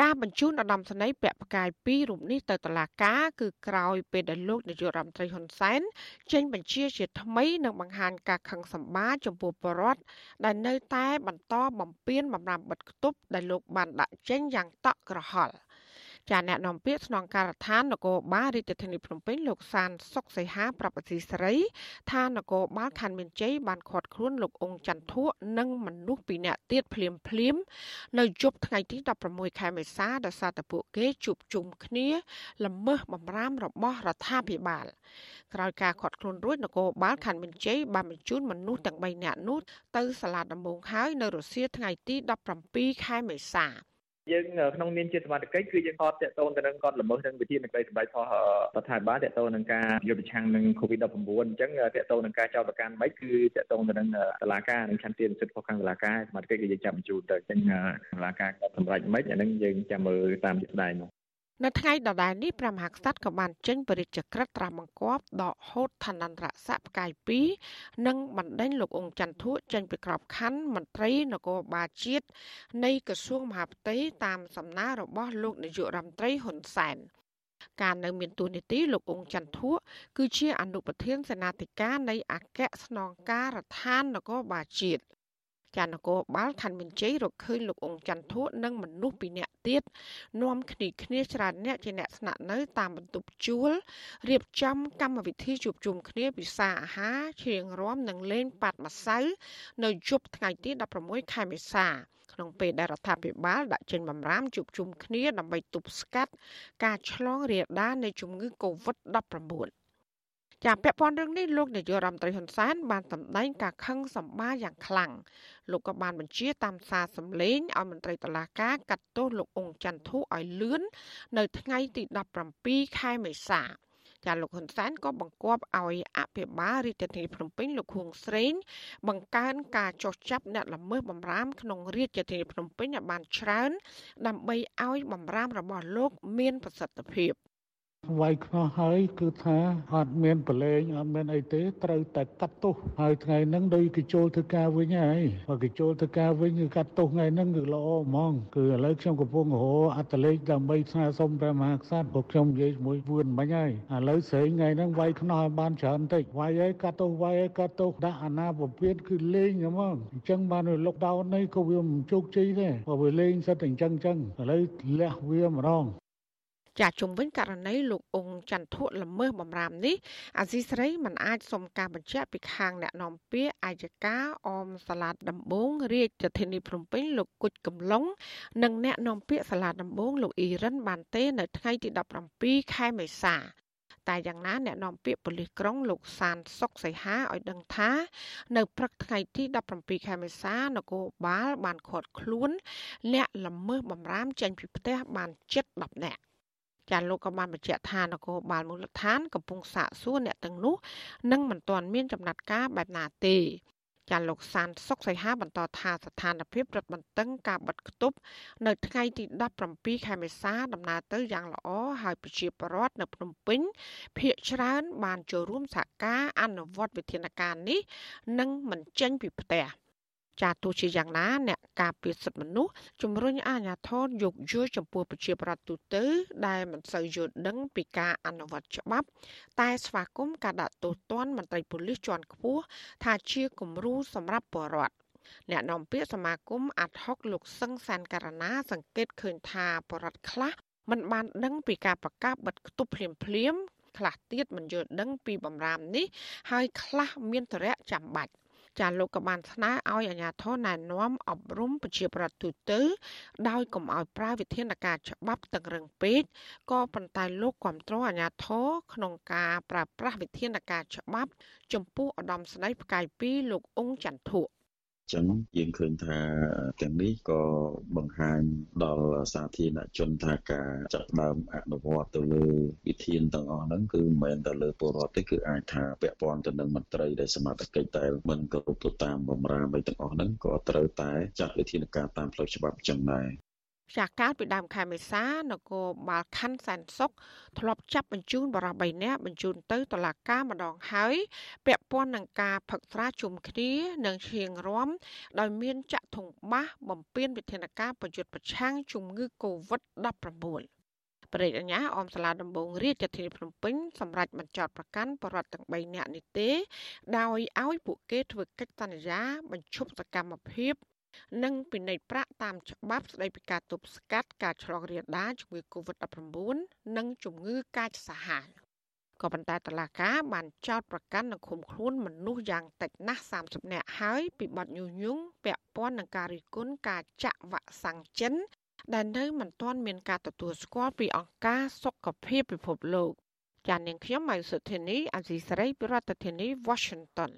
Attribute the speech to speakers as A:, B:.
A: ការបញ្ជូនឧត្តមសេនីយ៍ពាក់ផ្កាយ2រូបនេះទៅតុលាការគឺក្រោយពេលដែលលោកនាយករដ្ឋមន្ត្រីហ៊ុនសែនចេញបញ្ជាជាថ្មីនិងបង្ហាញការខឹងសម្បារចំពោះបរដ្ឋដែលនៅតែបន្តបំពេញបំរាមបិទគប់ដែលលោកបានដាក់ចេញយ៉ាងតក់ក្រហល់។ ចាអ្នកនាំពាក្យស្នងការដ្ឋាននគរបាលរាជធានីភ្នំពេញលោកសានសុកសីហាប្រាប់អសីស្រីថានគរបាលខណ្ឌមានជ័យបានឃាត់ខ្លួនលោកអង្គច័ន្ទធក់និងមនុស្សពីរនាក់ទៀតភ្លាមភ្លាមនៅយប់ថ្ងៃទី16ខែមេសាដោយសារតែពួកគេជួបជុំគ្នាល្មើសបំរាមរបស់រដ្ឋាភិបាលក្រោយការឃាត់ខ្លួនរួចនគរបាលខណ្ឌមានជ័យបានបញ្ជូនមនុស្សទាំង3នាក់នោះទៅសាលាដំបងហើយនៅរុស្ស៊ីថ្ងៃទី17ខែមេសា
B: យើងក្នុងនាមជាសមាជិកគឺយើងគាត់តកតងទៅនឹងគាត់ល្មើសនឹងវិធាននៃសម្ដែងផុសរដ្ឋាភិបាលតកតងនឹងការយុទ្ធប្រឆាំងនឹង COVID-19 អញ្ចឹងតកតងនឹងការចោទប្រកាន់មិនគឺតកតងទៅនឹងតឡាការនិងឆន្ទៈសិទ្ធិរបស់ខាងតឡាការសមាជិកគឺយើងចាំបញ្ជូនទៅអញ្ចឹងតឡាការគាត់សម្រេចមិនអានឹងយើងចាំមើលតាមជាស្ដែងមក
A: នៅថ្ងៃដដែលនេះព្រះមហាក្សត្រក៏បានចេញបរិជ្ជក្រិតត្រាស់បង្គាប់ដកហូតឋានន្តរស័ក្តិផ្កាយ2និងបណ្ដេញលោកអង្គច័ន្ទធួចេញពីក្របខ័ណ្ឌមន្ត្រីនគរបាលជាតិនៃក្រសួងមហាផ្ទៃតាមសំណើរបស់លោកនាយករដ្ឋមន្ត្រីហ៊ុនសែនការនៅមានទួនាទីលោកអង្គច័ន្ទធួគឺជាអនុប្រធានសេនាធិការនៃអគ្គស្នងការដ្ឋាននគរបាលជាតិ ចានគរបាលខណ្ឌមានជ័យរកឃើញលោកអង្គច័ន្ទធួនិងមនុស្សពីរនាក់ទៀតនាំគ្នាគ្នាច្រើនអ្នកជាអ្នកស្នាក់នៅតាមបន្ទប់ជួលរៀបចំកម្មវិធីជួបជុំគ្នាពិសាអាហារច្រៀងរាំនិងលេងប៉ាត់ម្សៅនៅយប់ថ្ងៃទី16ខែមេសាក្នុងពេលដែលរដ្ឋាភិបាលដាក់ចេញបំរាមជួបជុំគ្នាដើម្បីទប់ស្កាត់ការឆ្លងរាលដាលនៃជំងឺ Covid-19 ចាពាក់ព័ន្ធរឿងនេះលោកនាយករដ្ឋមន្ត្រីហ៊ុនសែនបានសម្ដែងការខឹងសម្បារយ៉ាងខ្លាំងលោកក៏បានបញ្ជាតាមសារសម្លេងឲ្យមន្ត្រីតុលាការកាត់ទោសលោកអង្គច័ន្ទធុឲ្យលឿននៅថ្ងៃទី17ខែមេសាចាលោកហ៊ុនសែនក៏បង្គាប់ឲ្យអភិបាលរាជធានីភ្នំពេញលោកខួងស្រេងបង្កើនការចោះចាប់អ្នកល្មើសបំរាមក្នុងរាជធានីភ្នំពេញឲ្យបានច្រើន ដើម្បីឲ្យបំរាមរបស់លោកមានប្រសិទ្ធភាព
C: វាយខ្នោះហើយគឺថាអត់មានប្រឡែងអត់មានអីទេត្រូវតែកាត់ទោសហើយថ្ងៃហ្នឹងដូចគេចូលធ្វើការវិញហើយបើគេចូលធ្វើការវិញគឺកាត់ទោសថ្ងៃហ្នឹងគឺល្អហ្មងគឺឥឡូវខ្ញុំកំពុងរហអត្តលេខដើម្បីស្នើសុំព្រះមហាក្សត្រពួកខ្ញុំនិយាយជាមួយវឿនមិញហើយឥឡូវស្រែងថ្ងៃហ្នឹងវាយខ្នោះឲ្យបានច្រើនតិចវាយឲ្យកាត់ទោសវាយឲ្យកាត់ទោសដាក់អាណាពពាតគឺលេងហ្មងអញ្ចឹងបានលុកដោននេះក៏វាមិនជោគជ័យដែរបើវាលេងសិតតែអញ្ចឹងអញ្ចឹងឥឡូវលះវាម្ដង
A: ចាជុំវិញករណីលោកអង្គច័ន្ទធុល្មើសបំរាមនេះអាស៊ីស្រីមិនអាចសុំការបញ្ជាក់ពីខាងអ្នកនាំពាក្យអាយកាអមសាលាដំបងរាជធានីភ្នំពេញលោកគុជកំឡុងនិងអ្នកនាំពាក្យសាលាដំបងលោកអ៊ីរ៉ានបានទេនៅថ្ងៃទី17ខែមេសាតែយ៉ាងណាអ្នកនាំពាក្យប៉ូលីសក្រុងលោកសានសុកសីហាឲ្យដឹងថា នៅព្រឹកថ្ងៃទី17ខែមេសានគរបាលបានឃាត់ខ្លួនអ្នកល្មើសបំរាមចេញពីផ្ទះបានជិត10នាក់ ចាលោកក៏បានបញ្ជាក់ថានគរបាលមូលដ្ឋានកំពុងសាកសួរអ្នកទាំងនោះនិងមិនទាន់មានចំណាត់ការបែបណាទេចាលោកសានសុកសីហាបន្តថាស្ថានភាពរឹតបន្តឹងការបិទគប់នៅថ្ងៃទី17ខែមេសាដំណើរទៅយ៉ាងល្អហើយប្រជាពលរដ្ឋនៅភ្នំពេញភ ieck ច្រើន បានចូលរួមសហការអនុវត្តវិធានការនេះ និងមិនចេញពីផ្ទះ។ ចាទោះជាយ៉ាងណាអ្នកការពារសិទ្ធិមនុស្សជំរុញអាជ្ញាធរយោគយល់ចំពោះប្រជាប្រដ្ឋទូទៅដែលមិនសូវយល់ដឹងពីការអនុវត្តច្បាប់ តែស្វាគមន៍ការដាក់ទោសទណ្ឌមន្ត្រីប៉ូលីសជាន់ខ្ពស់ថាជាគំរូសម្រាប់ប្រជាពលរដ្ឋអ្នកនាំពាក្យសមាគមអាត់ហុកលោកសឹងសានករណាសង្កេតឃើញថាបរដ្ឋខ្លះមិនបានដឹងពីការប្រកាសបិទគប់ភ្លាមភ្លាមខ្លះទៀតមិនយល់ដឹងពីបំរាមនេះហើយខ្លះមានទរៈចាំបាច់ ចាលោកក៏បានស្នើឲ្យអាជ្ញាធរណែនាំអប់រំប្រជាប្រដ្ឋទូទៅដោយកុំឲ្យប្រើវិធានការច្បាប់តឹងរឹងពេកក៏ប៉ុន្តែលោកគ្រប់គ្រងអាជ្ញាធរក្នុងការប្រើប្រាស់វិធានការច្បាប់ ចំពោះឧត្តមស្ដីផ្កាយ2លោកអង្គចន្ទធុ
D: ចឹងយើងឃើញថាទាំងនេះក៏បង្ហាញដល់សាធារណជនថាការចាប់ផ្ដើមអនុវត្តទៅលើវិធានទាំងអស់ហ្នឹងគឺមិនមែនតែលើពលរដ្ឋទេគឺអាចថាពាក់ព័ន្ធទៅនឹងមន្ត្រីដែលសមត្ថកិច្ចតែមិនគោរពទៅតាមបម្រាមអីទាំងអស់ហ្នឹងក៏ត្រូវតែចាត់វិធានការតាមផ្លូវច្បាប់ចឹងដែរ
A: ចាកាលពីដើមខែមេសានគរបាលខណ្ឌសែនសុខធ្លាប់ចាប់បញ្ជូនបរិប3នាក់បញ្ជូនទៅតុលាការម្ដងហើយពាក់ព័ន្ធនឹងការផឹកស្រាជុំគ្នានិងឈៀងរំដោយមានចាក់ធុងបាសបំពេញវិធានការប្រយុទ្ធប្រឆាំងជំងឺ Covid-19 ប្រេតអញ្ញាអមសាលាដំបងរាជធានីភ្នំពេញសម្រាប់បញ្ចោតប្រកាន់បរិវត្តទាំង3នាក់នេះទេ ដោយឲ្យពួកគេធ្វើកិច្ចសន្យាបញ្ឈប់សកម្មភាព និងពិន័យប្រាក់តាមច្បាប់ស្តីពីការទប់ស្កាត់ការឆ្លងរាលដាលជំងឺ Covid-19 និងជំងឺកាចសាហាវក៏ប៉ុន្តែតឡាកាបានចោទប្រកាន់និងឃុំខ្លួនមនុស្សយ៉ាងតិចណាស់30នាក់ហើយពីបទញុះញង់ពាក់ព័ន្ធនឹងការរិះគន់ការចាក់វ៉ាក់សាំងចិនដែលនៅមិនទាន់មានការទទួលស្គាល់ពីអង្គការសុខភាពពិភពលោកចាននាងខ្ញុំម៉ៃសុធានីអាស៊ីសេរីប្រធានាធិបតី Washington